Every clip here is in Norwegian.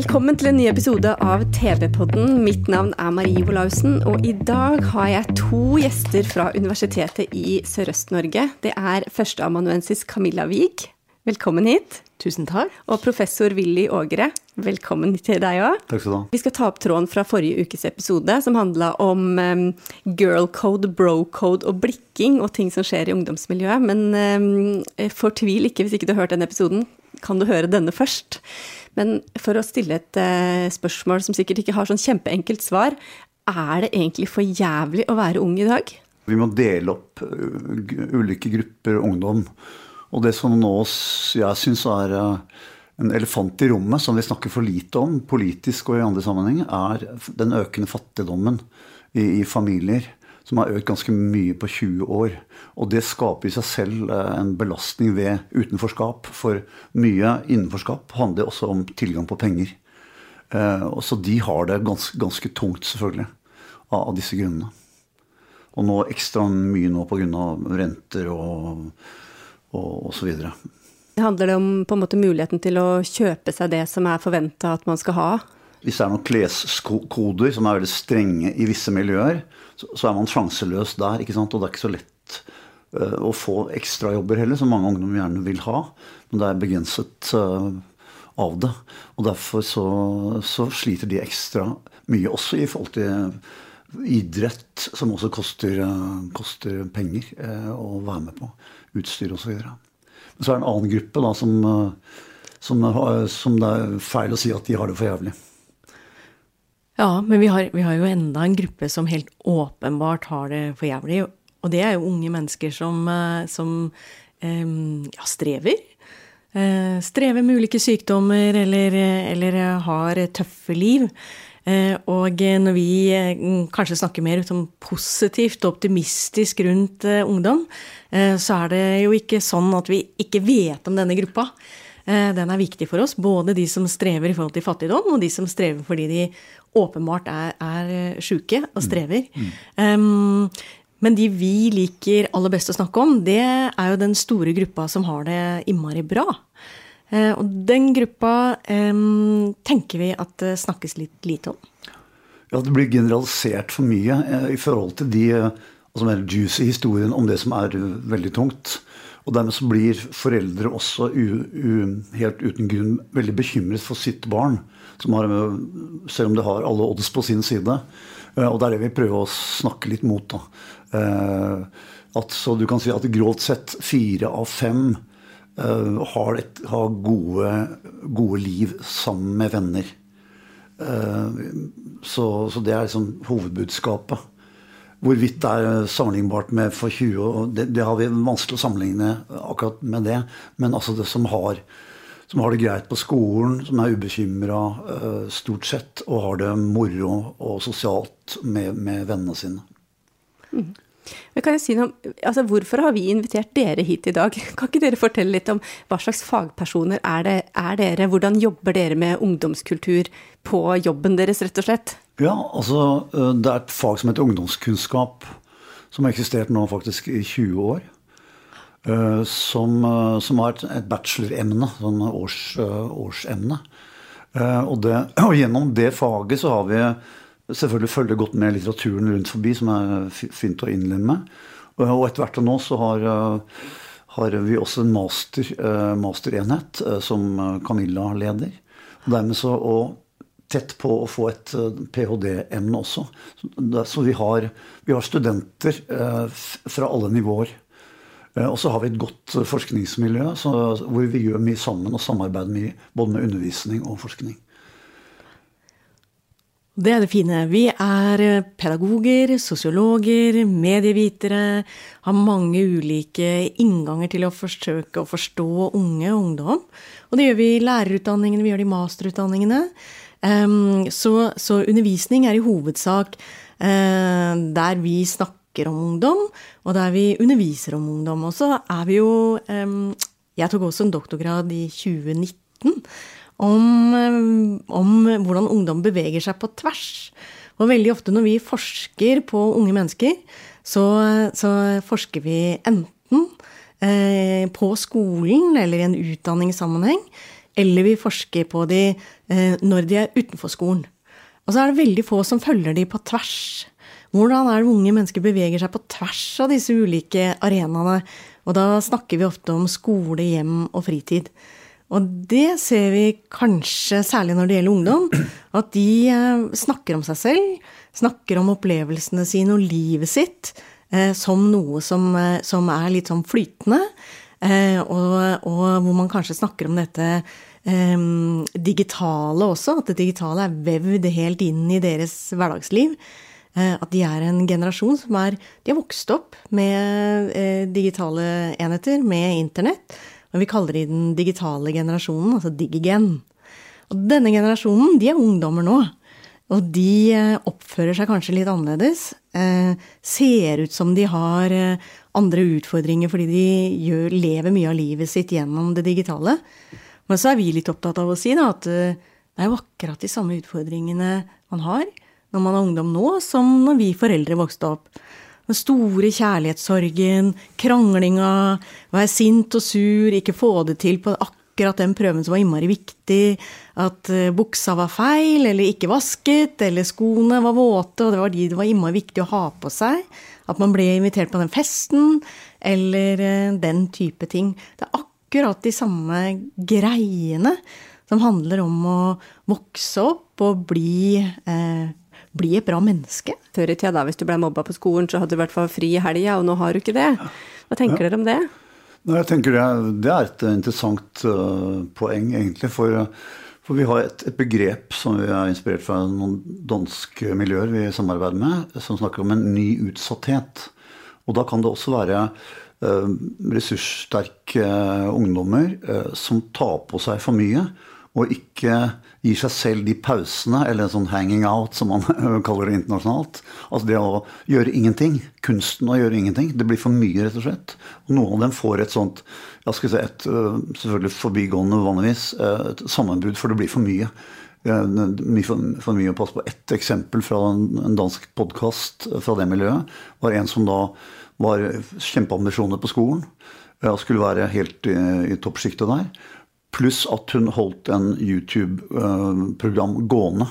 Velkommen til en ny episode av TV-podden. Mitt navn er Marie Olaussen, og i dag har jeg to gjester fra Universitetet i Sørøst-Norge. Det er førsteamanuensis Camilla Wiig. Velkommen hit. Tusen takk. Og professor Willy Ågre. Velkommen til deg òg. Takk skal du ha. Vi skal ta opp tråden fra forrige ukes episode, som handla om um, girl code, bro code og blikking og ting som skjer i ungdomsmiljøet. Men um, fortvil ikke hvis ikke du har hørt den episoden. Kan du høre denne først? Men for å stille et uh, spørsmål som sikkert ikke har sånn kjempeenkelt svar, er det egentlig for jævlig å være ung i dag? Vi må dele opp uh, ulike grupper ungdom. Og det som nå jeg syns er uh, en elefant i rommet, som vi snakker for lite om, politisk og i andre sammenhenger, er den økende fattigdommen i, i familier. Som har økt ganske mye på 20 år. Og det skaper i seg selv eh, en belastning ved utenforskap. For mye innenforskap handler også om tilgang på penger. Eh, og så de har det ganske, ganske tungt, selvfølgelig, av, av disse grunnene. Og nå ekstra mye nå pga. renter og, og, og så videre. Handler det om på en måte muligheten til å kjøpe seg det som er forventa at man skal ha? Hvis det er noen kleskoder som er veldig strenge i visse miljøer, så, er man sjanseløs der. ikke sant? Og det er ikke så lett eh, å få ekstrajobber heller, som mange ungdom gjerne vil ha. Men det er begrenset eh, av det. Og derfor så, så sliter de ekstra mye, også i forhold til idrett, som også koster, eh, koster penger å være med på. Utstyr osv. Men så er det en annen gruppe da, som, som, som det er feil å si at de har det for jævlig. Ja, men vi har, vi har jo enda en gruppe som helt åpenbart har det for jævlig. Og det er jo unge mennesker som, eh, som eh, ja, strever. Eh, strever med ulike sykdommer eller, eller har tøffe liv. Og når vi kanskje snakker mer sånn positivt og optimistisk rundt ungdom, så er det jo ikke sånn at vi ikke vet om denne gruppa. Eh, Den er viktig for oss, både de som strever i forhold til fattigdom, og de som strever fordi de åpenbart er, er sjuke og strever. Um, men de vi liker aller best å snakke om, det er jo den store gruppa som har det innmari bra. Eh, og den gruppa em, tenker vi at det snakkes litt lite om. Ja, det blir generalisert for mye eh, i forhold til de eh, altså mer juicy historiene om det som er eh, veldig tungt. Og dermed så blir foreldre også u, u, helt uten grunn veldig bekymret for sitt barn. Har, selv om det har alle odds på sin side. Eh, Og det er det vi prøver å snakke litt mot. da. Eh, At, så du kan si at grovt sett fire av fem eh, har, et, har gode, gode liv sammen med venner. Så, så det er liksom hovedbudskapet. Hvorvidt det er sammenlignbart med for 20 år, det, det har vi vanskelig å sammenligne akkurat med det. Men altså det som har, som har det greit på skolen, som er ubekymra stort sett, og har det moro og sosialt med, med vennene sine. Men kan jeg si noe, om- altså Hvorfor har vi invitert dere hit i dag? Kan ikke dere fortelle litt om hva slags fagpersoner er, det, er dere? Hvordan jobber dere med ungdomskultur på jobben deres, rett og slett? Ja, altså det er et fag som heter ungdomskunnskap, som har eksistert nå faktisk i 20 år. Som, som har et, bacheloremne, sånn års, årsemne. Og, det, og gjennom det faget så har vi selvfølgelig følger godt med litteraturen rundt forbi, som er fint å innlemme. Og etter hvert og nå så har, har vi også en master, masterenhet som Camilla leder. Og dermed så, og tett på å få et eh, ph.d.-emne også. Så, vi har, vi har studenter eh, fra alle nivåer. Eh, Og så har vi et godt forskningsmiljø så, hvor vi gjør mye sammen og samarbeider mye både med undervisning og forskning. Det er det fine. Vi er pedagoger, sosiologer, medievitere. Har mange ulike innganger til å forsøke å forstå unge og ungdom. Og det gjør vi i lærerutdanningene, vi gjør det i masterutdanningene. Så, så, undervisning er i hovedsak uh, der vi snakker om ungdom, og der vi underviser om ungdom. Og så er vi jo Jeg tok også en doktorgrad i 2019 om, eh, om, hvordan ungdom beveger seg på tvers. Og veldig ofte når vi forsker på unge mennesker, så, så forsker vi enten eh, på skolen eller i en utdanningssammenheng, eller vi forsker på de eh, når de er utenfor skolen. Og så er det veldig få som følger de på tvers. Hvordan er det unge mennesker beveger seg på tvers av disse ulike arenaene? Og da snakker vi ofte om skole, hjem og fritid. Og det ser vi kanskje særlig når det gjelder ungdom, at de eh, snakker om seg selv, snakker om opplevelsene sine og livet sitt eh, som noe som, som, er litt sånn flytende, og, og, hvor man kanskje snakker om dette eh, digitale også, at det digitale er vevd helt inn i deres hverdagsliv. Eh, at de er en generasjon som er De har vokst opp med digitale enheter, med internett men vi kaller de den digitale generasjonen, altså digigen. Og denne generasjonen, de er ungdommer nå. Og de eh, oppfører seg kanskje litt annerledes. Eh, ser ut som de har eh, andre utfordringer fordi de gjør, lever mye av livet sitt gjennom det digitale. Men så er vi litt opptatt av å si da, at det er jo akkurat de samme utfordringene man har når man er ungdom nå, som når vi foreldre vokste opp. Den store kjærlighetssorgen, kranglinga, være sint og sur, ikke få det til på akkurat den prøven som var innmari viktig, at eh, buksa var feil eller ikke vasket, eller skoene var våte, og det var de det var innmari viktig å ha på seg, at man ble invitert på den festen, eller eh, den type ting. Det er akkurat de samme greiene som handler om å vokse opp og bli eh, bli et bra menneske? Før i tida, da, hvis du ble mobba på skolen, så hadde du i hvert fall fri i helga, og nå har du ikke det. Hva tenker ja. dere om det? Nei, jeg tenker det, det er et interessant uh, poeng, egentlig. For, for, vi har et, et, begrep som vi er inspirert fra noen danske miljøer vi samarbeider med, som snakker om en ny utsatthet. Og da kan det også være eh, ressurssterke ungdommer ungdommer som tar på seg for mye, og ikke gir seg selv de pausene, eller en sånn hanging out, som man kaller det internasjonalt. Altså det å gjøre ingenting. Kunsten å gjøre ingenting. Det blir for mye, rett og slett. Og noen av dem får et sånt jeg skal si et, øh, selvfølgelig forbigående vanligvis, øh, et sammenbrudd, for det blir for mye. For, for mye å passe på. Ett eksempel fra en, dansk podkast fra det miljøet var en som da var kjempeambisjoner på skolen. Skulle være helt i, i toppsjiktet der. Pluss at hun holdt en YouTube-program gående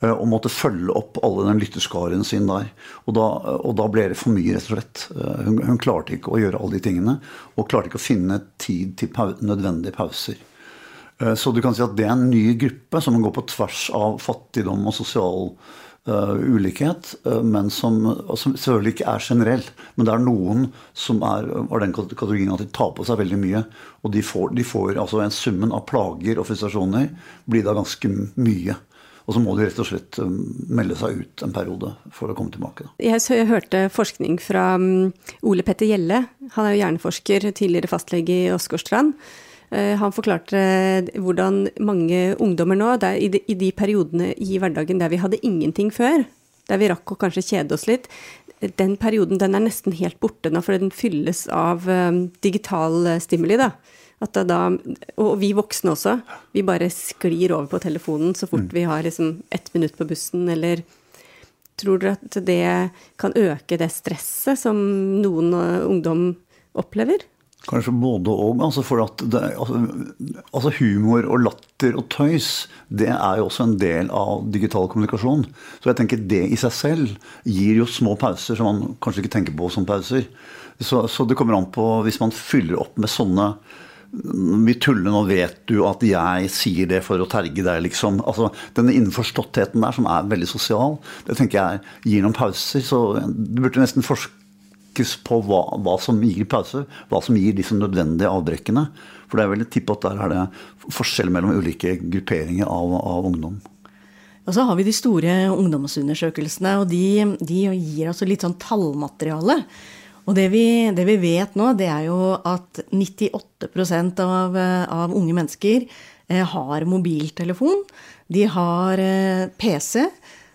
eh, og måtte følge opp alle den lytterskaren sin der. Og da, og da, ble det for mye, rett og slett. Eh, hun, hun, klarte ikke å gjøre alle de tingene. Og klarte ikke å finne tid til pau nødvendige pauser. Eh, så du kan si at det er en ny gruppe som går på tvers av fattigdom og sosial uh, ulikhet, uh, men som, som, selvfølgelig ikke er generell. Men det er noen som er av den kategorien at de tar på seg veldig mye. Og de får, de får altså en summen av plager og frustrasjoner blir da ganske mye. Og så må de rett og slett melde seg ut en periode for å komme tilbake. Jeg, jeg, hørte forskning fra um, Ole Petter Gjelle. Han er jo hjerneforsker, tidligere fastlege i Åsgårdstrand. Eh, han forklarte hvordan mange ungdommer nå, der, i, de, i, de, periodene i hverdagen der vi hadde ingenting før, der vi rakk å kanskje kjede oss litt, den perioden den er nesten helt borte nå, for den fylles av um, digital stimuli. da. da. Og vi voksne også. Vi bare sklir over på telefonen så fort mm. vi har liksom ett minutt på bussen, eller Tror dere at det kan øke det stresset som noen ungdom opplever? Kanskje både og. Altså for altså, altså, humor og latter og tøys, det er jo også en del av digital kommunikasjon. Så jeg tenker det i seg selv gir jo små pauser som man kanskje ikke tenker på som pauser. Så, så det kommer an på hvis man fyller opp med sånne vi tuller, nå vet du at jeg sier det for å terge deg, liksom. Altså, denne innforståttheten der, som er veldig sosial, det tenker jeg gir noen pauser. Så du burde nesten forske fokus på hva, hva, som gir pause, hva som gir disse nødvendige avbrekkene. For det er vel et tipp at der er det forskjell mellom ulike grupperinger av, av ungdom. Og så har vi de store ungdomsundersøkelsene, og de, de gir altså litt sånn tallmateriale. Og det vi, det vi, vet nå, det er jo at 98 av, av unge mennesker eh, har mobiltelefon. De har eh, PC.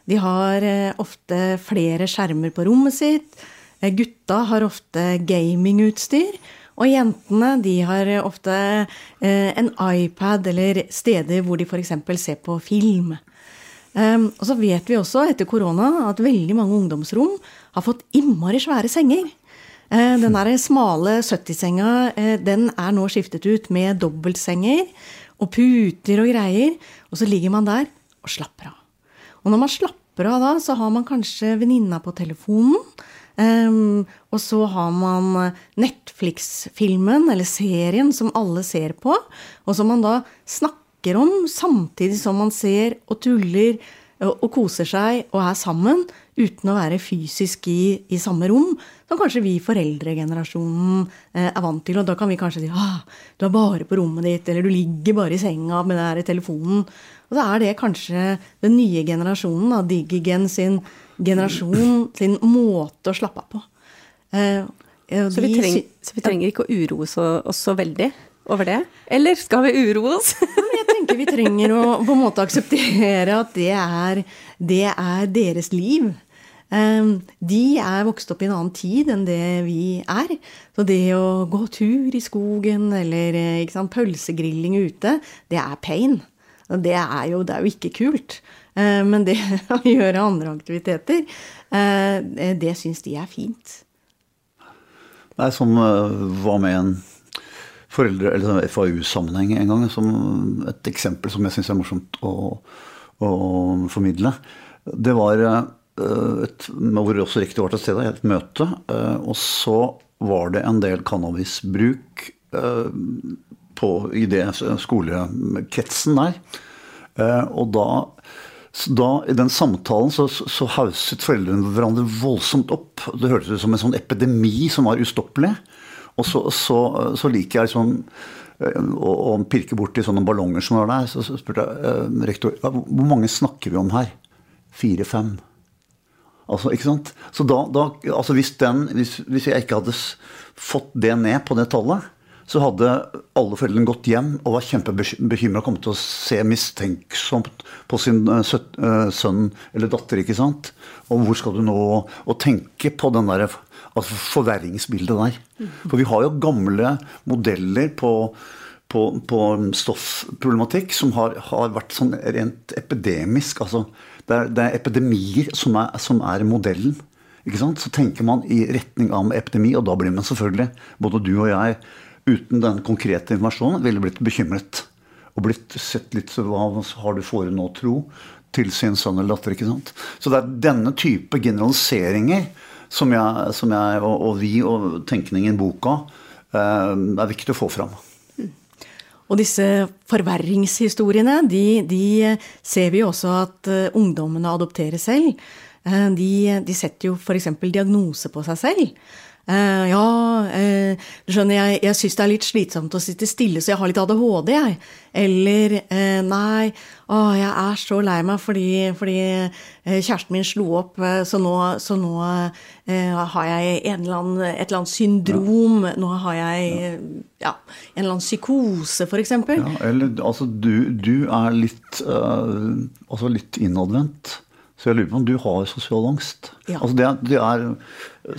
De har eh, ofte flere skjermer på rommet sitt. Eh, gutta har ofte gamingutstyr. Og jentene de har ofte eh, en iPad eller steder hvor de f.eks. ser på film. Um, og så vet vi også etter korona at veldig mange ungdomsrom har fått innmari svære senger. Uh, den der smale 70-senga uh, den er nå skiftet ut med dobbeltsenger og puter og greier. Og så ligger man der og slapper av. Og når man slapper av da, så har man kanskje venninna på telefonen. Um, og så har man Netflix-filmen eller serien som alle ser på, og som man da snakker om samtidig som man ser og tuller og, og koser seg og er sammen uten å være fysisk i, i samme rom, som kanskje vi foreldregenerasjonen eh, er vant til. Og da kan vi kanskje si ah, du er bare på rommet ditt, eller du ligger bare i senga med den telefonen. Og så er det kanskje den nye generasjonen, da, Digigen sin generasjon, sin måte å slappe av på. Eh, så, vi treng, så, vi trenger ikke å uroe oss så veldig over det? Eller skal vi uroe oss? jeg tenker vi trenger å på en måte akseptere at det er, det er deres liv. Eh, de er vokst opp i en annen tid enn det vi er. Så det å gå tur i skogen eller eh, sant, pølsegrilling ute, det er pain. Det er jo, det er jo ikke kult. Eh, men det å gjøre andre aktiviteter, eh, det syns de er fint. Nei, som eh, var med en foreldre- eller sånn FAU-sammenheng en gang, som et eksempel som jeg syns er morsomt å, å, formidle. Det var et, hvor også rektor var til stede, et møte. Og så var det en del cannabisbruk på, i det skolekretsen der. Og da, da, i den samtalen så, så hauset foreldrene hverandre voldsomt opp. Det hørtes ut som en sånn epidemi som var ustoppelig. Og så, så, så liker jeg liksom å, å pirke borti sånne ballonger som var der. Så, så spurte jeg eh, rektor hvor mange snakker vi om her. Fire-fem. Altså, ikke sant? Så da, da altså hvis, den, hvis, hvis jeg ikke hadde fått det ned på det tallet, så hadde alle foreldrene gått hjem og var kjempebekymra og kommet til å se mistenksomt på sin eh, eh, sønn eller datter. ikke sant? Og hvor skal du nå og tenke på den der altså forverringsbildet der. For vi har jo gamle modeller på, på, på stoffproblematikk som har, har, vært sånn rent epidemisk. altså Det er, det er epidemier som er, som er modellen. Ikke sant? Så tenker man i retning av epidemi, og da blir man selvfølgelig, både du og jeg, uten den konkrete informasjonen ville blitt bekymret. Og blitt sett litt Hva har du fore nå, tro? Til sin sønn eller datter. ikke sant? Så det er denne type generaliseringer som jeg, som jeg og, og, vi og tenkningen i boka eh, er viktig å få fram. Og disse forverringshistoriene, de, de ser vi også at uh, ungdommene adopterer selv. Uh, de, de setter jo f.eks. diagnose på seg selv. Uh, ja, uh, du skjønner, jeg, jeg syns det er litt slitsomt å sitte stille, så jeg har litt ADHD, jeg. Eller uh, nei, å, jeg er så lei meg fordi, fordi kjæresten min slo opp, så nå, så nå har jeg eller annen, et eller annet syndrom. Ja. Nå har jeg ja. ja. en eller annen psykose, f.eks. Ja, eller altså, du, du er litt, altså litt innadvendt. Så jeg lurer på om du har sosial angst. Ja. Altså det, det, er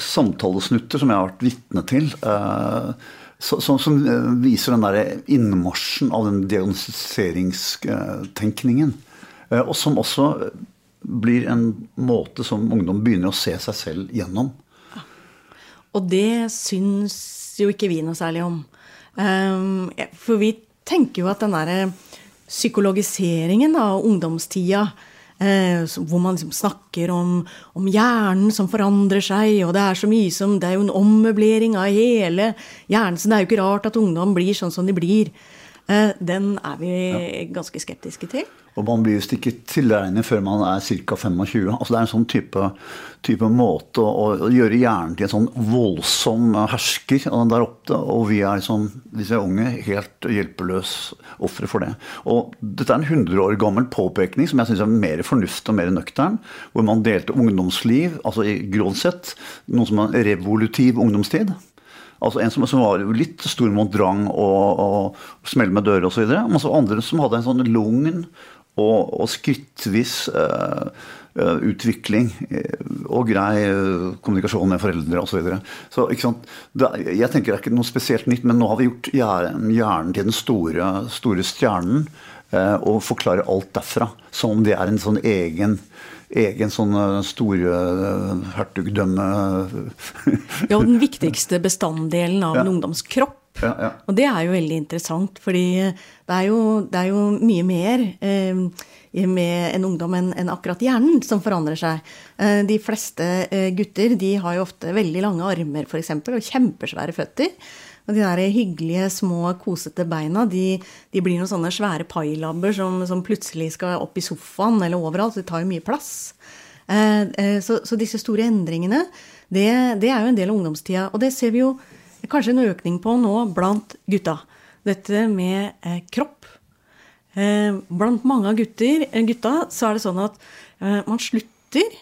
samtalesnutter som jeg har vært vitne til, eh, som, som, eh, viser den der innmarsjen av den diagnostiseringstenkningen. Eh, og som også blir en måte som ungdom begynner å se seg selv gjennom. Og det syns jo ikke vi noe særlig om. For vi tenker jo at den derre psykologiseringen av ungdomstida hvor man liksom snakker om, om, hjernen som forandrer seg, og det er så mye som Det er jo en ommøblering av hele hjernen, så det er jo ikke rart at ungdom blir sånn som de blir. Eh, den er vi ganske skeptiske til. Og man blir visst ikke tilregnet før man er ca. 25. Altså det er en sånn type, type måte å, å, gjøre hjernen til en sånn voldsom hersker der oppe. Og vi er liksom, disse unge, helt hjelpeløse ofre for det. Og dette er en 100 år gammel påpekning som jeg syns er mer fornuftig og mer nøktern. Hvor man delte ungdomsliv, altså i grovt sett, noe som er revolutiv ungdomstid. Altså En som, som var litt stor mot drang og, og smelle med dører osv. Men så andre som hadde en sånn lugn og, og skrittvis uh, utvikling uh, og grei kommunikasjon med foreldre osv. Så, videre. så ikke sant? Det, jeg tenker det er ikke noe spesielt nytt, men nå har vi gjort hjernen til den store, store stjernen og forklarer alt derfra. Som om det er en sånn egen egen sånn store hertugdømme Ja, og den viktigste bestanddelen av ja. en ungdomskropp ja, ja. Og det er jo veldig interessant, fordi det er jo, det er jo mye mer eh, med en ungdom enn en akkurat hjernen som forandrer seg. Eh, de fleste eh, gutter de har jo ofte veldig lange armer eksempel, og kjempesvære føtter. Og de der hyggelige, små, kosete beina de, de blir noen sånne svære pailabber som, som, plutselig skal opp i sofaen eller overalt. Det tar jo mye plass. Eh, eh, så, så, disse store endringene, det, det er jo en del av ungdomstida. Og det ser vi jo kanskje en økning på nå blant gutta. Dette med eh, kropp. Blant mange av gutta så er det sånn at man slutter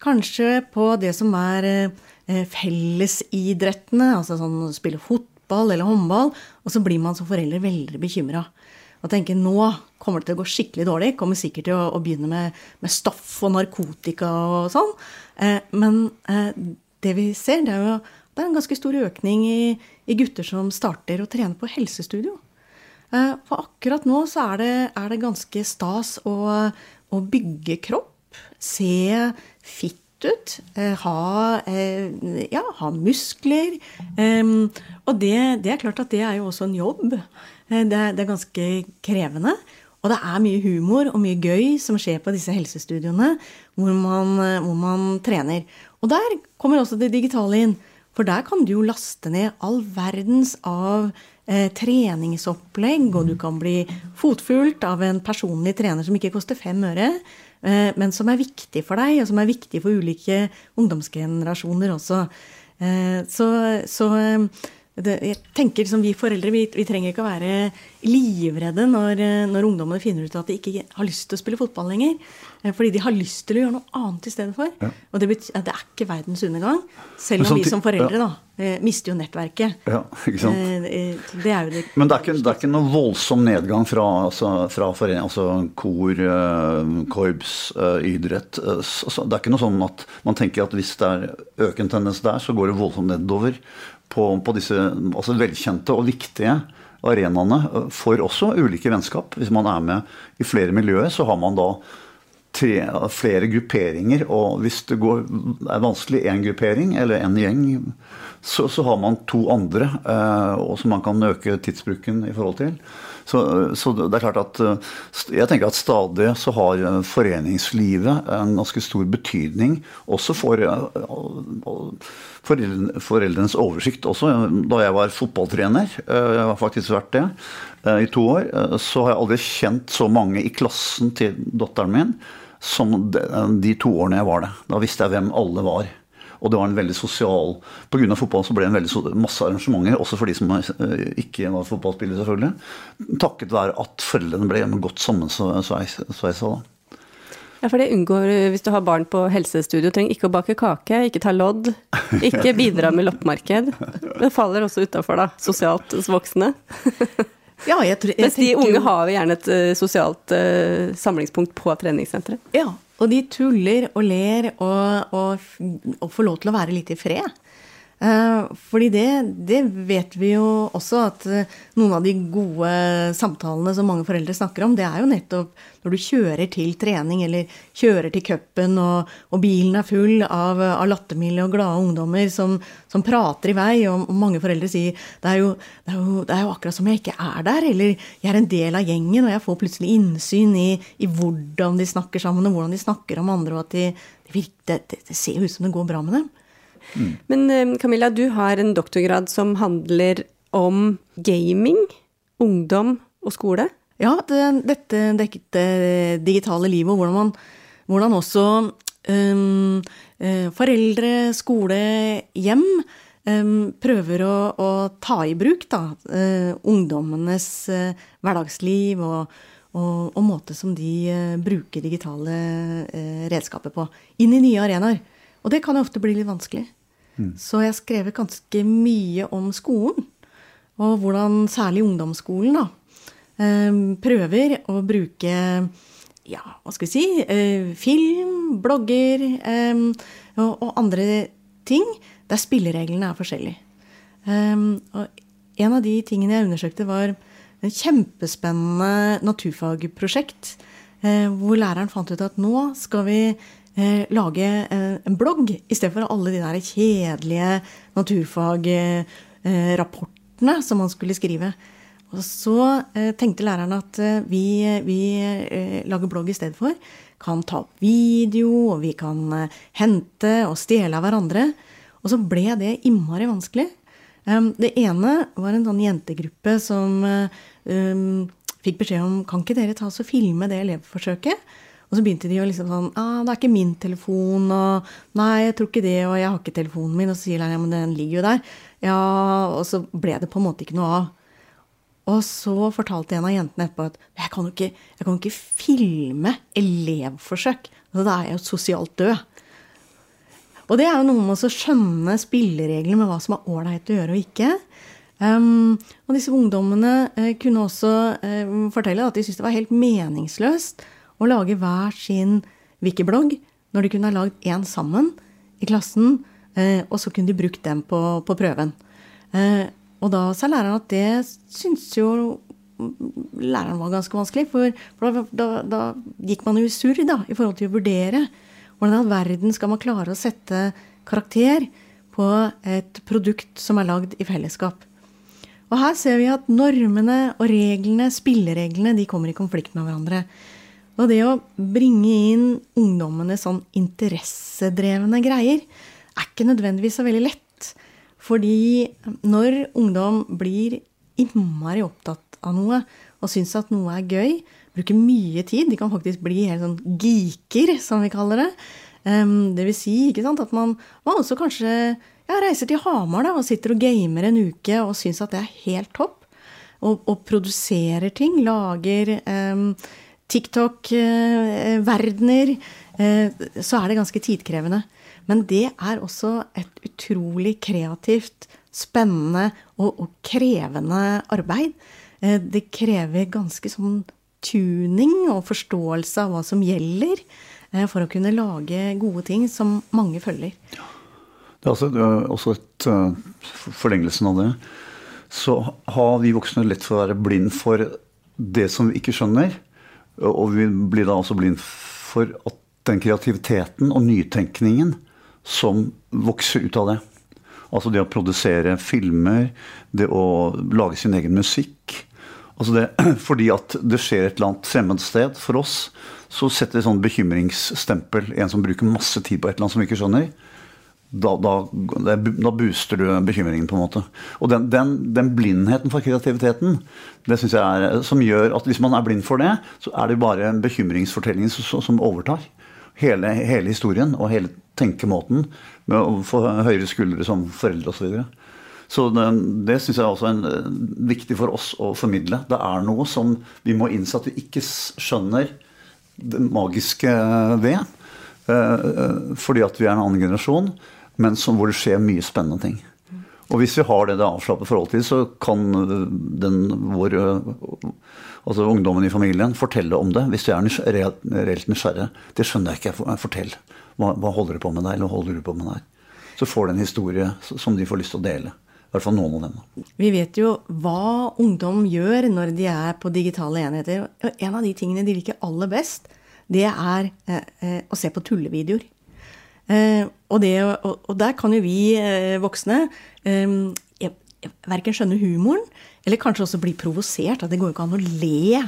kanskje på det som er fellesidrettene, altså sånn spille fotball eller håndball, og så blir man som forelder veldig bekymra. Og tenker nå kommer det til å gå skikkelig dårlig. Kommer sikkert til å, å begynne med, med, stoff og narkotika og sånn. Eh, men det vi ser, det er jo det er en ganske stor økning i, i gutter som starter å trene på helsestudio. Eh, for akkurat nå så er det, er det ganske stas å, å, bygge kropp. Se fitt ut. Eh, ha, eh, ja, ha muskler. Og det, det, er klart at det er jo også en jobb. Det er, det er ganske krevende. Og det er mye humor og mye gøy som skjer på disse helsestudioene hvor man, hvor man trener. Og der kommer også det digitale inn. For der kan du jo laste ned all verdens av eh, treningsopplegg, og du kan bli fotfulgt av en personlig trener som ikke koster fem øre, eh, men som er viktig for deg, og som er viktig for ulike ungdomsgenerasjoner også. Eh, så, så eh, det, jeg tenker som Vi foreldre vi, vi, trenger ikke å være livredde når, når, ungdommene finner ut at de ikke har lyst til å spille fotball lenger. Eh, fordi de har lyst til å gjøre noe annet i stedet for. Ja. Og det, betyr, det, er ikke verdens undergang. Selv om vi som foreldre ja. da, eh, mister jo nettverket. Ja, ikke sant? Eh, det er jo det Men det er, ikke, det er ikke noe voldsom nedgang fra, altså, fra forening, altså kor, korps, idrett. Altså, det er ikke noe sånn at man tenker at hvis det er økende tendens der, så går det voldsomt nedover på, på disse altså velkjente og viktige arenaene for også ulike vennskap. Hvis man er med i flere miljøer, så har man da tre, flere grupperinger. Og hvis det går, er vanskelig én gruppering eller en gjeng, så, så, har man to andre, eh, som man kan øke tidsbruken i forhold til. Så, så, det er klart at eh, jeg tenker at stadig så har eh, foreningslivet en ganske stor betydning også for eh, foreldrenes oversikt også. Da jeg var fotballtrener, jeg har faktisk vært det i to år, så har jeg aldri kjent så mange i klassen til datteren min som de to årene jeg var det. Da visste jeg hvem alle var. Og det var en veldig sosial Pga. fotball så ble det en veldig masse arrangementer, også for de som eh, ikke var fotballspillere, selvfølgelig. Takket være at foreldrene ble godt sammensveisa da. Ja, for det unngår hvis du har barn på helsestudio. Trenger ikke å bake kake, ikke ta lodd, ikke bidra med loppemarked. Det faller også utafor, da. Sosialt hos voksne. Ja, jeg tror, jeg Mens de unge har jo gjerne et uh, sosialt uh, samlingspunkt på treningssenteret. Ja, og de tuller og ler og, og, og får lov til å være litt i fred. Uh, fordi det, det, vet vi jo også, at uh, noen av de gode samtalene som mange foreldre snakker om, det er jo nettopp når du kjører til trening eller kjører til cupen, og, og, bilen er full av, av lattermilde og glade ungdommer som, som, prater i vei, og, mange foreldre sier det er, jo, det, er jo, det er, jo, akkurat som jeg ikke er der, eller jeg er en del av gjengen, og jeg får plutselig innsyn i, i hvordan de snakker sammen, og hvordan de snakker om andre, og at de det, det ser ut som det går bra med dem. Mm. Men eh, Camilla, du har en doktorgrad som handler om gaming, ungdom og skole? Ja, det, dette, dette digitale livet, og hvordan, man, hvordan også um, foreldre, skole, hjem um, prøver å, å, ta i bruk da, uh, ungdommenes uh, hverdagsliv og, og, og, måte som de uh, bruker digitale redskaper på, inn i nye arenaer. Og det kan jo ofte bli litt vanskelig. Mm. Så jeg har skrevet ganske mye om skolen. Og hvordan særlig ungdomsskolen da, Ehm, prøver å bruke ja, hva skal vi si eh, film, blogger ehm, og andre ting der spillereglene er forskjellige. Og en av de tingene jeg undersøkte, var en kjempespennende naturfagprosjekt. Eh, hvor læreren fant ut at nå skal vi eh, lage en blogg i stedet for alle de der kjedelige naturfagrapportene som man skulle skrive. Og så eh, tenkte læreren at eh, vi, vi eh, lager blogg i stedet for. Kan ta opp video, og vi kan eh, hente og stjele av hverandre. Og så ble det innmari vanskelig. Det ene var en sånn jentegruppe som um, fikk beskjed om kan ikke dere ta oss og filme det elevforsøket. Og så begynte de å liksom sånn ah, 'Det er ikke min telefon.' og 'Nei, jeg tror ikke det, og jeg har ikke telefonen min.' Og så sier læreren 'Ja, men den ligger jo der.' Ja, Og så ble det på en måte ikke noe av. Og så fortalte en av jentene etterpå at jeg kan jo ikke, kan ikke filme elevforsøk. Altså, da er jeg jo sosialt død. Og det er jo noe med å skjønne spillereglene med hva som er ålreit å gjøre og ikke. Um, og disse ungdommene uh, kunne også uh, fortelle at de syntes det var helt meningsløst å lage hver sin wikiblogg når de kunne ha lagd én sammen i klassen, uh, og så kunne de brukt den på, på prøven. Og da sa læreren at det syntes jo læreren var ganske vanskelig. For, for da, da, gikk man jo surr da, i forhold til å vurdere. Hvordan i all verden skal man klare å sette karakter på et produkt som er lagd i fellesskap? Og her ser vi at normene og reglene, spillereglene, de kommer i konflikt med hverandre. Og det å bringe inn ungdommene sånn interessedrevne greier er ikke nødvendigvis så veldig lett. Fordi når ungdom blir innmari opptatt av noe og syns at noe er gøy, bruker mye tid De kan faktisk bli helt sånn geeker, som vi kaller det. Um, det vil si ikke sant, at man, man også kanskje ja, reiser til Hamar da, og sitter og gamer en uke og syns at det er helt topp. Og, og produserer ting. Lager um, TikTok-verdener. Uh, uh, så er det ganske tidkrevende. Men det er også et utrolig kreativt, spennende og, og krevende arbeid. Eh, det krever ganske sånn tuning og forståelse av hva som gjelder, eh, for å kunne lage gode ting som mange følger. Det er altså, også et forlengelsen av det. Så har vi voksne lett for å være blind for det som vi ikke skjønner. Og vi blir da også blind for at den kreativiteten og nytenkningen som vokser ut av det. Altså det å produsere filmer, det å lage sin egen musikk. Altså det, fordi at det skjer et eller annet fremmed sted for oss, så setter det sånn bekymringsstempel. En som bruker masse tid på et eller annet som vi ikke skjønner. Da, da, da booster du bekymringen, på en måte. Og den, den, den blindheten for kreativiteten, det synes jeg er, som gjør at hvis man er blind for det, så er det bare bekymringsfortellingen som, som overtar hele, hele historien og hele tenkemåten med å få høyere skuldre som foreldre osv. Så, videre. så det, det syns jeg også er viktig for oss å formidle. Det er noe som vi må innse at vi ikke skjønner det magiske ved. Eh, fordi at vi er en annen generasjon, men som, hvor det skjer mye spennende ting. Og hvis vi har det det avslappet forhold til, så kan den, vår altså ungdommen i familien fortelle om det hvis de er reelt nysgjerrige. Det skjønner jeg ikke. Fortell. Hva, hva holder du på med der, eller holder du på med der? Så får de en historie som de får lyst til å dele. I hvert fall noen av dem. Vi vet jo hva ungdom gjør når de er på digitale enheter. Og En av de tingene de liker aller best, det er eh, eh å se på tullevideoer. Eh, og, det, og, der kan jo vi eh, voksne eh, verken skjønne humoren, eller kanskje også bli provosert. At det går jo ikke an å le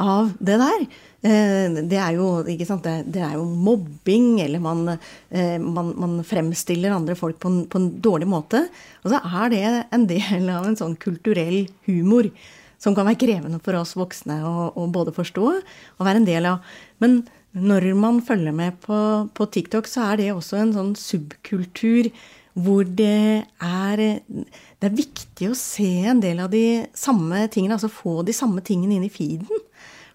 av det der. Det er jo, det, det er jo mobbing, eller man, man, man fremstiller andre folk på en, på en, dårlig måte. Og så er det en del av en sånn kulturell humor som kan være krevende for oss voksne å, å både forstå og være en del av. Men når man følger med på, på, TikTok, så er det også en sånn subkultur hvor det er, det er viktig å se en del av de samme tingene, altså få de samme tingene inn i feeden.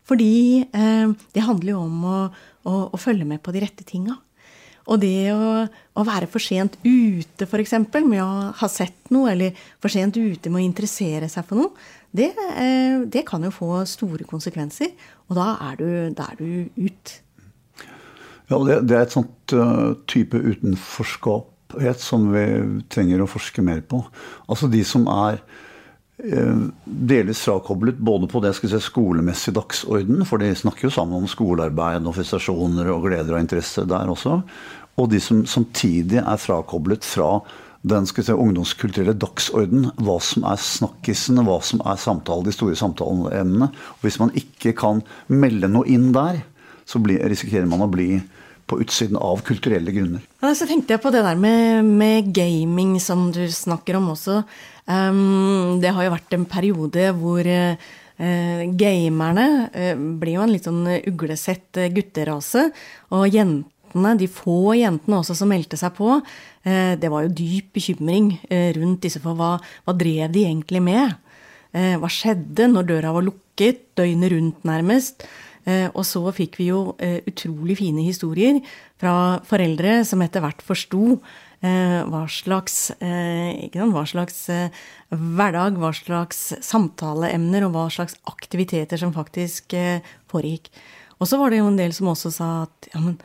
Fordi eh, det handler jo om å, å, å, følge med på de rette tinga. Og det å, å være for sent ute, f.eks., med å ha sett noe, eller for sent ute med å interessere seg for noe, det, eh, det kan jo få store konsekvenser. Og da er du, da er du ut. Ja, det, det er et sånt uh, type utenforskaphet som vi trenger å forske mer på. Altså de som er uh, delvis frakoblet både på det skal si, skolemessig dagsorden, for de snakker jo sammen om skolearbeid og festasjoner og gleder og interesser der også, og de som samtidig er frakoblet fra den skal si, ungdomskulturelle dagsorden, hva som er snakkisene, hva som er samtale, de store samtaleemnene. Hvis man ikke kan melde noe inn der, så blir, risikerer man å bli på utsiden av kulturelle grunner. Ja, så tenkte jeg på det der med, med gaming som du snakker om også. Um, det har jo vært en periode hvor uh, gamerne uh, blir jo en litt sånn uglesett gutterase. Og jentene, de få jentene også som meldte seg på, uh, det var jo dyp bekymring rundt disse for hva, hva drev de egentlig med? Hva skjedde når døra var lukket, døgnet rundt nærmest? Eh, og så fikk vi jo eh, utrolig fine historier fra foreldre som etter hvert forsto eh, hva slags, hva slags hverdag, hva slags samtaleemner og hva slags aktiviteter som faktisk foregikk. Og så var det jo en del som også sa at ja, men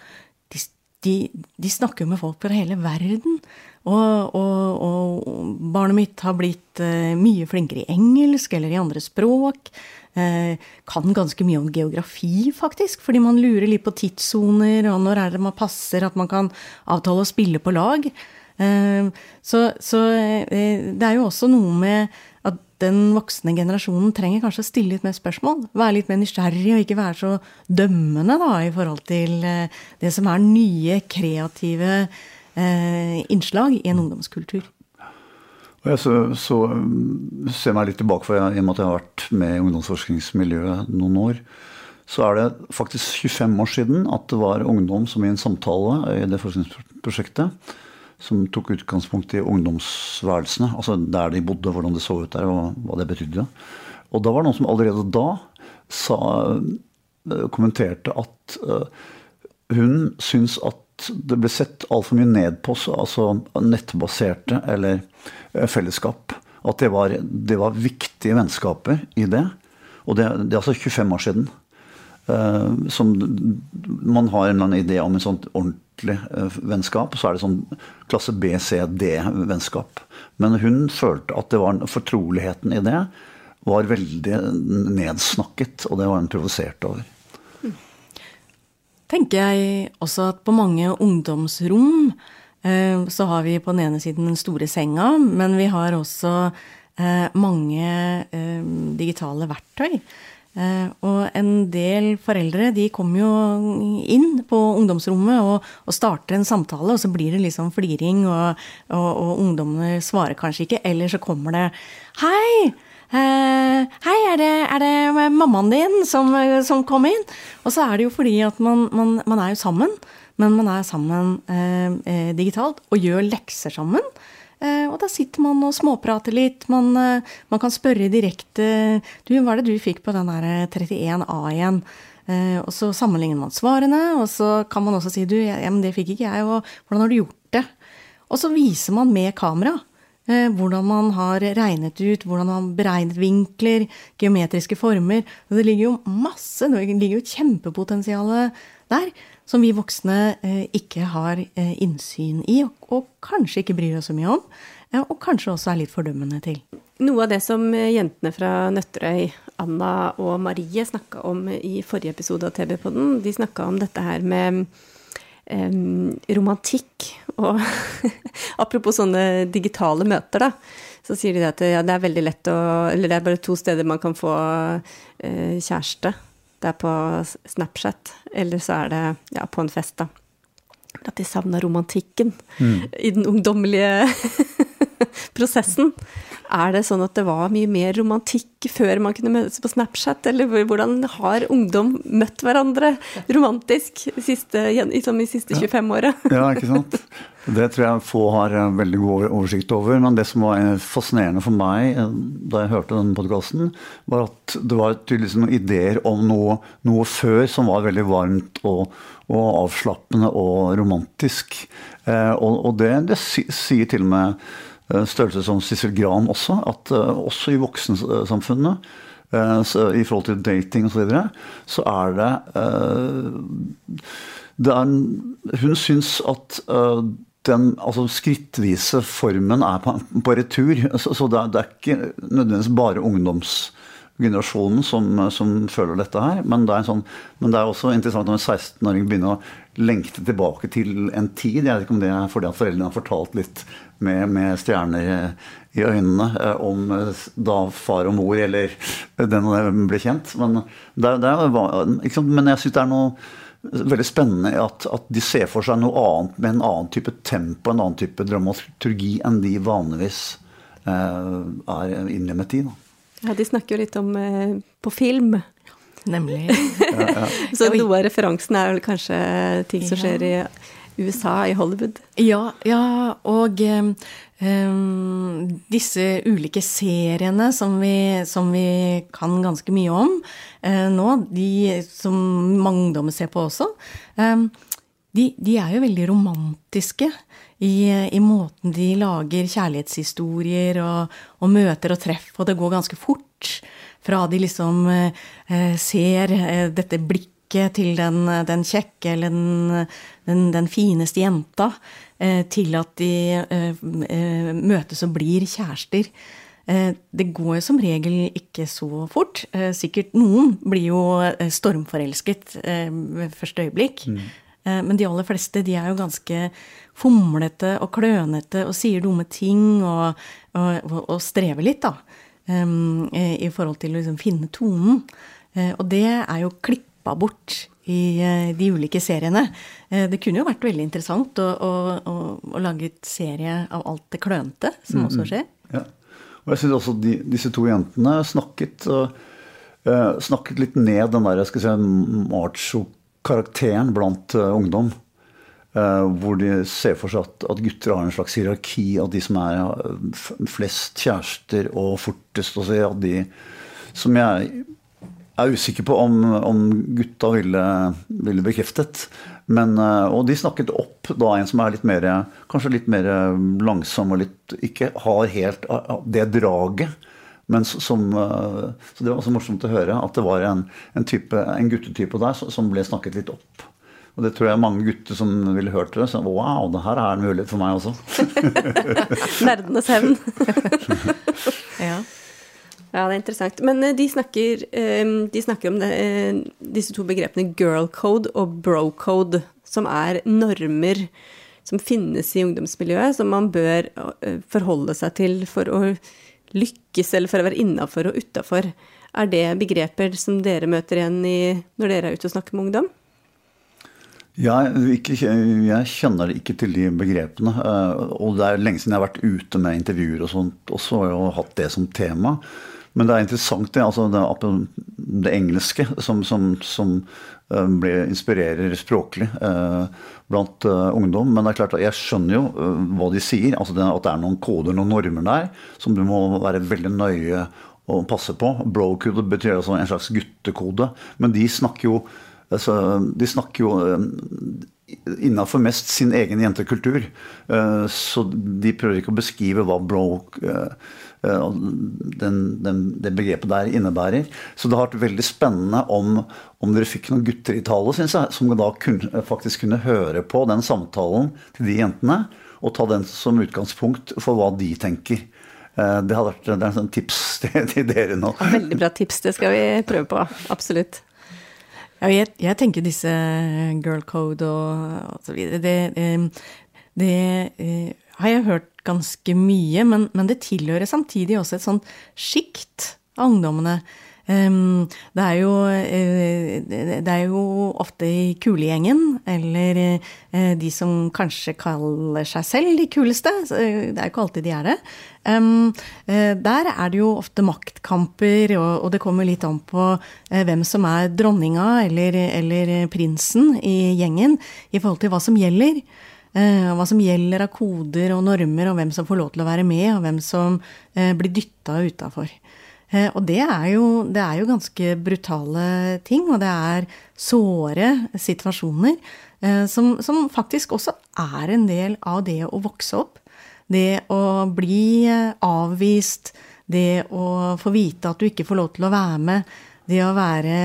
de, de, de snakker jo med folk fra hele verden. Og, og, og, barnet mitt har blitt mye flinkere i engelsk eller i andre språk. Eh, kan ganske mye om geografi, faktisk. Fordi man lurer litt på tidssoner, og når er det man passer at man kan avtale å spille på lag. Eh, så, så eh, det er jo også noe med at den voksne generasjonen trenger kanskje å stille litt mer spørsmål. Være litt mer nysgjerrig, og ikke være så dømmende da, i forhold til det som er nye, kreative innslag i en ungdomskultur. Og jeg så, så, ser meg litt tilbake, for jeg, i og med at jeg har vært med i ungdomsforskningsmiljøet noen år, så er det faktisk 25 år siden at det var ungdom som i en samtale i det forskningsprosjektet som tok utgangspunkt i ungdomsværelsene, altså der de bodde, hvordan det så ut der, og hva det betydde. Og da var det noen som allerede da sa, kommenterte at uh, hun syns at det ble sett altfor mye ned på altså nettbaserte eller eh, fellesskap. At det var, det var viktige vennskaper i det. Og det, det er altså 25 år siden. Uh, som man har en eller annen idé om en sånn ordentlig uh, vennskap. Så er det sånn klasse B, C, D-vennskap. Men hun følte at det var fortroligheten i det var veldig nedsnakket, og det var hun provosert over tenker jeg også at på mange ungdomsrom eh, så har vi på den ene siden den store senga, men vi har også eh, mange eh, digitale verktøy. Og en del foreldre de kommer jo inn på ungdomsrommet og, og, starter en samtale, og så blir det liksom fliring, og, og, og ungdommene svarer kanskje ikke. Eller så kommer det 'Hei! Hei, er det, er det, mammaen din som, som, kom inn? Og så er det jo fordi at man, man, man er jo sammen, men man er sammen eh, digitalt og gjør lekser sammen. Eh, og da sitter man og småprater litt. Man, man, kan spørre direkte Du, hva er det du fikk på den der 31A igjen? og så sammenligner man svarene, og så kan man også si du, ja, men det fikk ikke jeg, og hvordan har du gjort det? Og så viser man med kamera. Eh, hvordan man har regnet ut, hvordan man har beregnet vinkler, geometriske former. Det ligger jo masse, det ligger jo kjempepotensial der som vi voksne eh, ikke har eh, innsyn i, og kanskje ikke bryr oss så mye om. Og kanskje også er litt fordømmende til. Noe av det som jentene fra Nøtterøy, Anna og Marie, snakka om i forrige episode av TV-podden, de snakka om dette her med um, romantikk. Og apropos sånne digitale møter, da, så sier de at ja, det er veldig lett å Eller det er bare to steder man kan få uh, kjæreste. Det er på Snapchat, eller så er det ja, på en fest, da. At de savner romantikken mm. i den ungdommelige prosessen. Er det sånn at det var mye mer romantikk før man kunne møtes på Snapchat, eller hvordan har ungdom møtt hverandre romantisk siste, liksom i siste 25-året? Ja, ikke sant. Det tror jeg få har veldig god oversikt over. Men det som var fascinerende for meg eh, da jeg hørte denne podkasten, var at det var tydeligvis noen ideer om noe, noe, før som var veldig varmt og, og avslappende og romantisk. Eh, og, og det, det, sier til og med Eh, størrelse som Sissel Gran også, at eh, også i voksensamfunnet, eh, i forhold til dating osv., så, videre, så er det, det er, Hun syns at den altså skrittvise formen er på, på retur. Så, så det, er, det, er, ikke nødvendigvis bare ungdomsgenerasjonen som, som, føler dette her. Men det, er sånn, men det er også interessant når en 16-åring begynner å lengte tilbake til en tid. Jeg vet ikke om det er fordi at foreldrene har fortalt litt med, med stjerner i øynene eh, om eh, da far og mor eller den og den ble kjent. Men, det, det er, men jeg syns det er noe veldig spennende at, at, de ser for seg noe annet med en annen type tempo, en annen type dramaturgi enn de vanligvis eh, er innlemmet i. Da. Ja, de snakker jo litt om eh, på film. Nemlig. ja, ja. Så noe av referansen er vel kanskje ting som skjer i USA, i Hollywood. Ja, ja og um, disse ulike seriene som vi, som vi, kan ganske mye om uh, nå, de som mange ungdommer ser på også, um, de, de, er jo veldig romantiske. I, i, måten de lager kjærlighetshistorier og, og, møter og treff, og det går ganske fort. Fra de liksom eh, ser eh, dette blikket blikket til den, den kjekke eller den, den, den, fineste jenta, eh, til at de eh, eh, møtes og blir kjærester. Det går som regel ikke så fort. Sikkert noen blir jo stormforelsket ved første øyeblikk. Mm. Men de aller fleste de er jo ganske fomlete og klønete og sier dumme ting og, og, og strever litt, da. I forhold til å liksom finne tonen. Og det er jo klipp klippa bort i eh, de ulike seriene. Eh, det kunne jo vært veldig interessant å, å, å, å lage et serie av alt det klønete som mm, også skjer. Ja. Og jeg syns også de, disse to jentene snakket, uh, snakket litt ned den der skal si, macho-karakteren blant uh, ungdom. Uh, hvor de ser for seg at, at, gutter har en slags hierarki av de som er flest kjærester og fortest Og så, ja, de som jeg jeg er usikker på om, om gutta ville, ville, bekreftet. Men, eh, og de snakket opp da en som er litt mer, kanskje litt mer langsom og litt ikke har helt det draget. Men som, eh, så Det var også morsomt å høre at det var en, en, type, en guttetype der som ble snakket litt opp. Og det tror jeg mange gutter som ville hørt det, sa wow, det her er en mulighet for meg også. Nerdenes hevn. ja. Ja, det er interessant. Men eh, de snakker, ehm, de snakker om det, eh, disse to begrepene girl code og bro code, som er normer som finnes i ungdomsmiljøet, som man bør eh, forholde seg til for å lykkes, eller for å være innafor og utafor. Er det begreper som dere møter igjen i, når dere er ute og snakker med ungdom? Ja, ikke, jeg, kjenner ikke til de begrepene. Og det er lenge siden jeg har vært ute med intervjuer og sånt også, og hatt det som tema. Men det er interessant det, altså det, det engelske som, som, som uh, inspirerer språklig eh, blant eh, ungdom. Men det er klart at jeg skjønner jo hva de sier. altså det, At det er noen koder, noen normer der, som du må være veldig nøye å passe på. Bro-code betyr altså en slags guttekode. Men de snakker jo, altså, de snakker jo innafor mest sin egen jentekultur. Så de prøver ikke å beskrive hva bro Eh, den, den, det begrepet der innebærer. Så det har vært veldig spennende om, om dere fikk noen gutter i tale, syns jeg, som da kunne, faktisk kunne høre på den samtalen til de jentene, og ta den som utgangspunkt for hva de tenker. Eh, det vært det er en tips til dere nå. Veldig bra tips, det skal vi prøve på. Absolutt. Ja, jeg, jeg, tenker disse girl code og, og så videre Det, det, det har jeg hørt ganske mye, men, men det tilhører samtidig også et sånt sjikt av ungdommene. Um, det, er jo, det er jo ofte i kulegjengen, eller de som kanskje kaller seg selv de kuleste. Det er jo ikke alltid de er det. Uh, der er det jo ofte maktkamper, og, det kommer litt an på hvem som er dronninga eller, eller, prinsen i gjengen, i forhold til hva som gjelder. Hva som gjelder av koder og normer, og hvem som får lov til å være med, og hvem som blir dytta utafor. Eh, og det er, jo, det er, jo, ganske brutale ting, og det er såre situasjoner eh, som, som, faktisk også er en del av det å vokse opp. Det å bli eh, avvist, det å få vite at du ikke får lov til å være med, det å være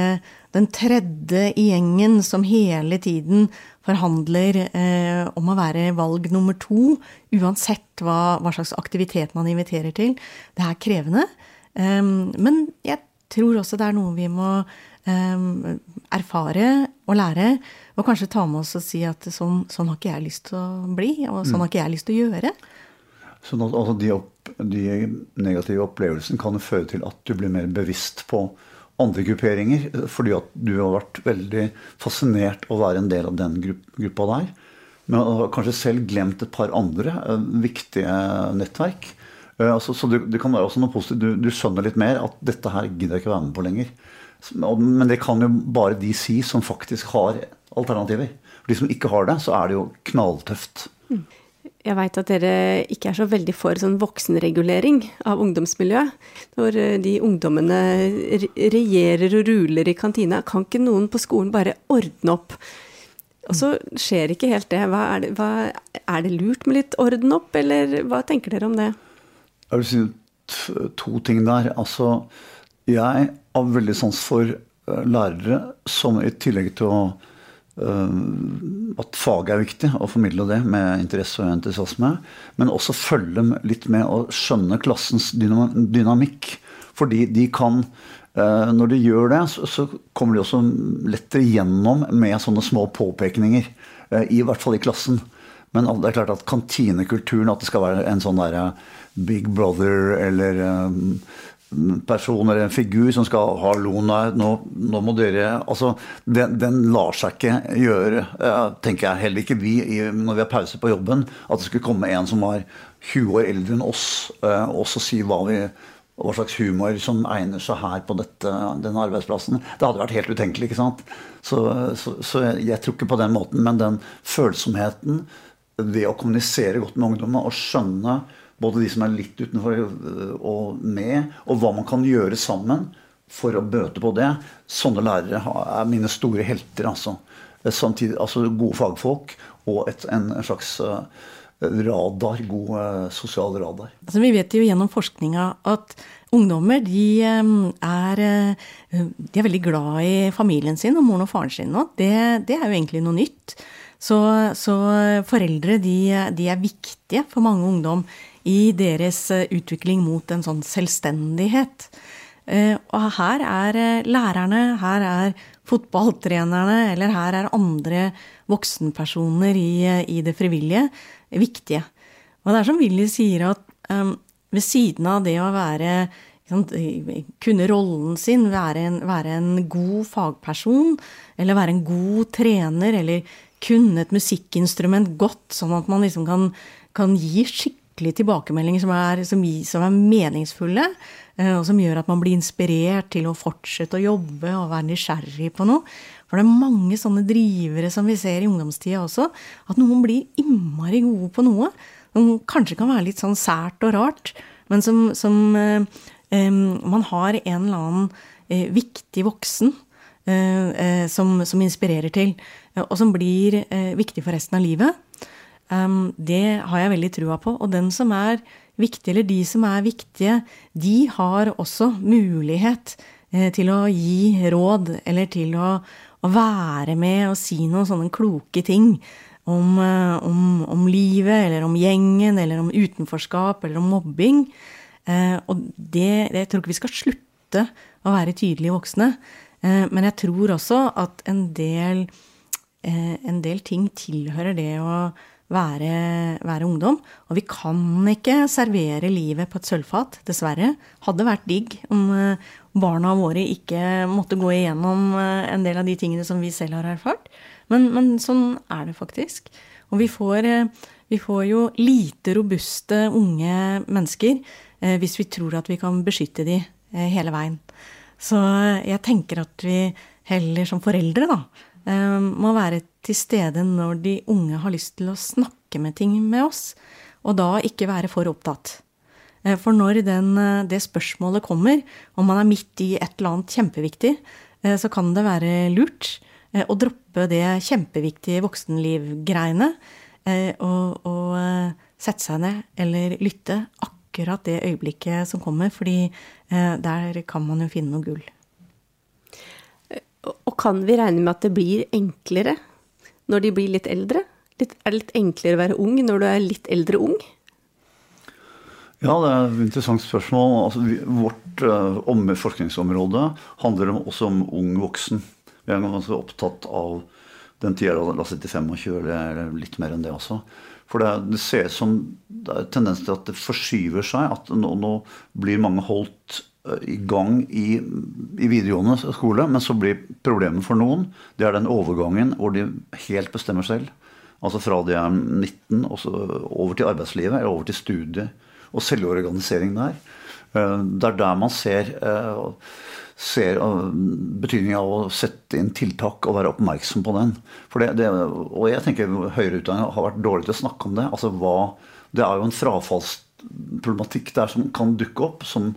den tredje i gjengen som hele tiden forhandler eh, om å være valg nummer to, uansett hva, hva slags aktivitet man inviterer til. Det er krevende. Um, men jeg tror også det er noe vi må um, erfare og lære. Og kanskje ta med oss og si at sånn, sånn, har ikke jeg lyst til å bli, og sånn mm. har ikke jeg lyst til å gjøre. Sånn at altså, de, opp, de, negative opplevelsene kan føre til at du blir mer bevisst på andre grupperinger. Fordi at du har vært veldig fascinert å være en del av den gruppa der. Men har kanskje selv glemt et par andre uh, viktige nettverk. Eh, altså, så det, kan være også noe positivt. Du, du, skjønner litt mer at dette her gidder jeg ikke være med på lenger. Men det kan jo bare de si som faktisk har alternativer. For de som ikke har det, så er det jo knalltøft. Mm. Jeg veit at dere ikke er så veldig for sånn voksenregulering av ungdomsmiljøet. Når eh, de ungdommene regjerer og ruler i kantina, kan ikke noen på skolen bare ordne opp? Og så skjer ikke helt det. Hva er, det, hva, er det lurt med litt orden opp, eller hva tenker dere om det? Jeg vil si to ting der. Altså, jeg har veldig sans for eh, lærere som i tillegg til å at faget er viktig, å formidle det med interesse og entusiasme, men også følge litt med å skjønne klassens dynamikk. Fordi de kan uh, Når de gjør det, så, kommer de også lettere gjennom med sånne små påpekninger. Uh, I hvert fall i klassen. Men det er klart at kantinekulturen, at det skal være en sånn derre Big Brother eller um, person eller en figur som skal ha Lona nå, nå må dere Altså, den, den, lar seg ikke gjøre, tenker jeg. Heller ikke vi når vi har pause på jobben. At det skulle komme en som var 20 år eldre enn oss, uh, og så si hva, vi, hva slags humor som egner seg her på dette, denne arbeidsplassen. Det hadde vært helt utenkelig. ikke sant? Så, så, så jeg, tror ikke på den måten. Men den følsomheten ved å kommunisere godt med ungdommene og skjønne både de som er litt utenfor øh, og med, og hva man kan gjøre sammen for å bøte på det. Sånne lærere er mine store helter. altså. Samtidig, altså Gode fagfolk og et, en slags øh, radar, god sosial radar. Altså, vi vet jo gjennom forskninga at ungdommer de er, de er veldig glad i familien sin og moren og faren sin Og Det, det er jo egentlig noe nytt. Så, så foreldre de, de, er viktige for mange ungdom i deres eh, utvikling mot en sånn selvstendighet. Eh, og her er eh, lærerne, her er fotballtrenerne, eller her er andre voksenpersoner i, i det frivillige viktige. Og det er som Willy sier, at um, ved siden av det å være kunne rollen sin, være en, være en, god fagperson, eller være en god trener, eller kunne et musikkinstrument godt, sånn at man liksom kan, kan gi skikkelig skikkelige tilbakemeldinger som er, som, som er, meningsfulle, eh, og som gjør at man blir inspirert til å fortsette å jobbe og være nysgjerrig på noe. For det er mange sånne drivere som vi ser i ungdomstida også, at noen blir innmari gode på noe. Som kanskje kan være litt sånn sært og rart, men som, som eh, man har en eller annen eh, viktig voksen eh, som, som, inspirerer til, og som blir viktig for resten av livet. Det har jeg veldig trua på. Og den som er viktig, eller de som er viktige, de har også mulighet eh, til å gi råd, eller til å, å, være med og si noen sånne kloke ting om, eh, om, om, livet, eller om gjengen, eller om utenforskap, eller om mobbing. Eh, og det, jeg tror ikke vi skal slutte å være tydelige voksne. Men jeg tror også at en del, en del ting tilhører det å være, være, ungdom. Og vi kan ikke servere livet på et sølvfat, dessverre. Hadde vært digg om eh, barna våre ikke måtte gå igjennom eh, en del av de tingene som vi selv har erfart. Men, men sånn er det faktisk. Og vi får, eh, vi får jo lite robuste unge mennesker hvis vi tror at vi kan beskytte de hele veien. Så jeg tenker at vi heller som foreldre, da, må være til stede når de unge har lyst til å snakke med ting med oss, og da ikke være for opptatt. For når den, det spørsmålet kommer, om man er midt i et eller annet kjempeviktig, så kan det være lurt å droppe det kjempeviktige voksenliv-greiene Eh, og, og eh, sette seg ned eller lytte akkurat det øyeblikket som kommer, fordi eh, der kan man jo finne noe gull. Og kan vi regne med at det blir enklere når de blir litt eldre? Litt, er det litt enklere å være ung når du er litt eldre ung? Ja, det er et interessant spørsmål. Altså, vårt uh, forskningsområde handler også om ung voksen. Vi er ganske opptatt av den tida la seg til 25, eller litt mer enn det også. For det, det ser ut som det er tendens til at det forskyver seg. At nå, nå blir mange holdt i gang i, i, videregående skole, men så blir problemet for noen det er den overgangen hvor de helt bestemmer selv. Altså fra de er 19 og over til arbeidslivet eller over til studiet. Og selvorganisering der. Eh, det er der man ser eh, ser betydningen av å sette inn tiltak og være oppmerksom på den. Det, det, og jeg tenker høyere utdanning har vært dårlig til å snakke om det. Altså hva, det er jo en frafallsproblematikk der som kan dukke opp. som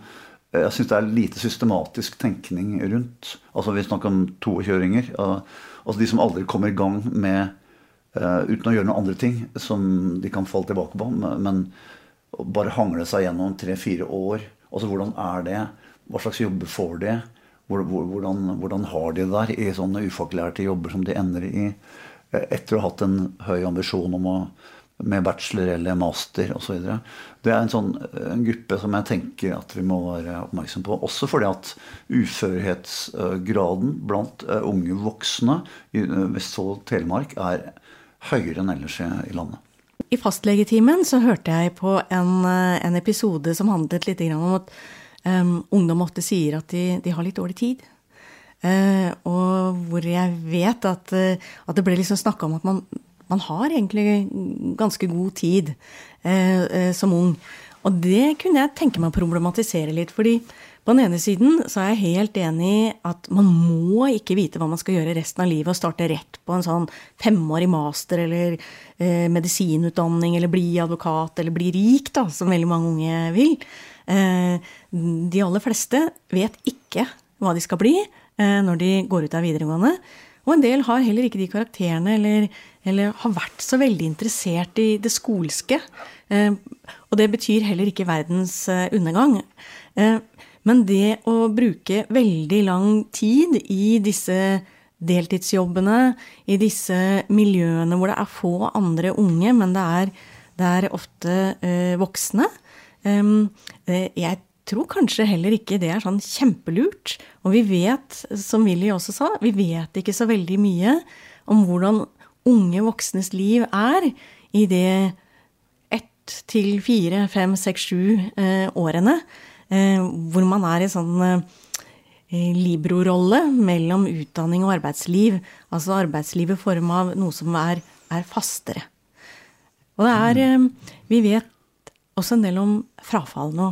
jeg syns det er lite systematisk tenkning rundt. Altså Vi snakker om toekjøringer. Altså de som aldri kommer i gang med uh, uten å gjøre noen andre ting som de kan falle tilbake på. Men bare hangle seg gjennom tre-fire år. Altså Hvordan er det? Hva slags jobber får de? Hvordan, hvordan har de det der i sånne ufaglærte jobber som de ender i eh, etter å ha hatt en høy ambisjon om å med bachelor eller master osv. Det er en sånn en gruppe som jeg tenker at vi må være oppmerksom på. Også fordi at uførhetsgraden blant eh, unge voksne i eh, Vestfold og Telemark er høyere enn ellers i landet. I fastlegetimen så hørte jeg på en, en episode som handlet litt om at um, ungdom ofte sier at de, de, har litt dårlig tid. Uh, og hvor jeg vet at, at det ble liksom snakka om at man, man, har egentlig ganske god tid eh, som ung. Og det kunne jeg tenke meg å problematisere litt. fordi på den ene siden så er jeg helt enig i at man må ikke vite hva man skal gjøre resten av livet og starte rett på en sånn femårig master eller eh, medisinutdanning eller bli advokat eller bli rik, da, som veldig mange unge vil. Eh, de aller fleste vet ikke hva de skal bli eh, når de går ut av videregående. Og en del har heller ikke de karakterene eller, eller har vært så veldig interessert i det skolske. Eh, og det betyr heller ikke verdens undergang. Men det å bruke veldig lang tid i disse deltidsjobbene, i disse miljøene hvor det er få andre unge, men det er, det er ofte voksne, Eh, jeg tror kanskje heller ikke det er sånn kjempelurt. Og vi vet, som Willy også sa, vi vet ikke så veldig mye om hvordan unge voksnes liv er i det ett til fire, fem, seks, sju eh, årene. Eh, hvor man er i sånn Libro-rolle mellom utdanning og arbeidsliv. Altså arbeidsliv i form av noe som er, er fastere. Og det er Vi vet også en del om frafall nå.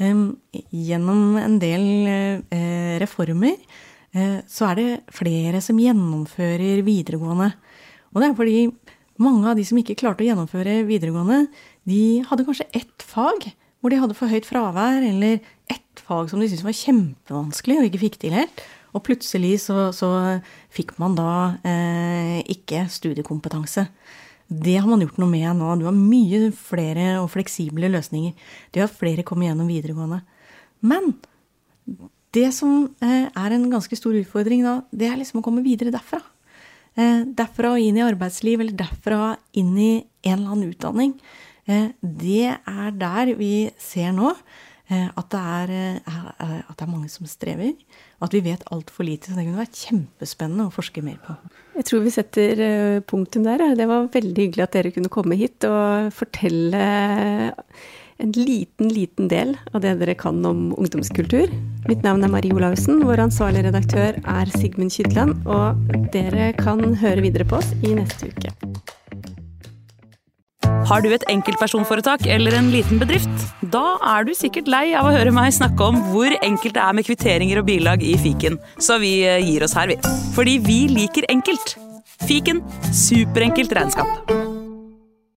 Gjennom en del eh, reformer eh, så er det flere som gjennomfører videregående. Og det er fordi mange av de som ikke klarte å gjennomføre videregående, de hadde kanskje ett fag hvor de hadde for høyt fravær, eller ett fag som de syntes var kjempevanskelig og ikke fikk til helt. Og plutselig så, så fikk man da eh, ikke studiekompetanse. Det har man gjort noe med nå. Du har mye flere og fleksible løsninger. Det har flere kommet gjennom videregående. Men det som eh, er en ganske stor utfordring da, det er liksom å komme videre derfra. Eh, derfra og inn i arbeidsliv, eller derfra inn i en eller annen utdanning. Eh, det er der vi ser nå Eh, at det, er, at det er mange som strever. Og at vi vet altfor lite. Så det kunne vært kjempespennende å forske mer på. Jeg tror vi setter punktum der. Det var veldig hyggelig at dere kunne komme hit og fortelle en liten, liten del av det dere kan om ungdomskultur. Mitt navn er Marie Olaussen. Vår ansvarlige redaktør er Sigmund Kydland. Og dere kan høre videre på oss i neste uke. Har du et enkeltpersonforetak eller en liten bedrift? Da er du sikkert lei av å høre meg snakke om hvor enkelt det er med kvitteringer og bilag i fiken, så vi eh, gir oss her, vi. Fordi vi liker enkelt. Fiken superenkelt regnskap.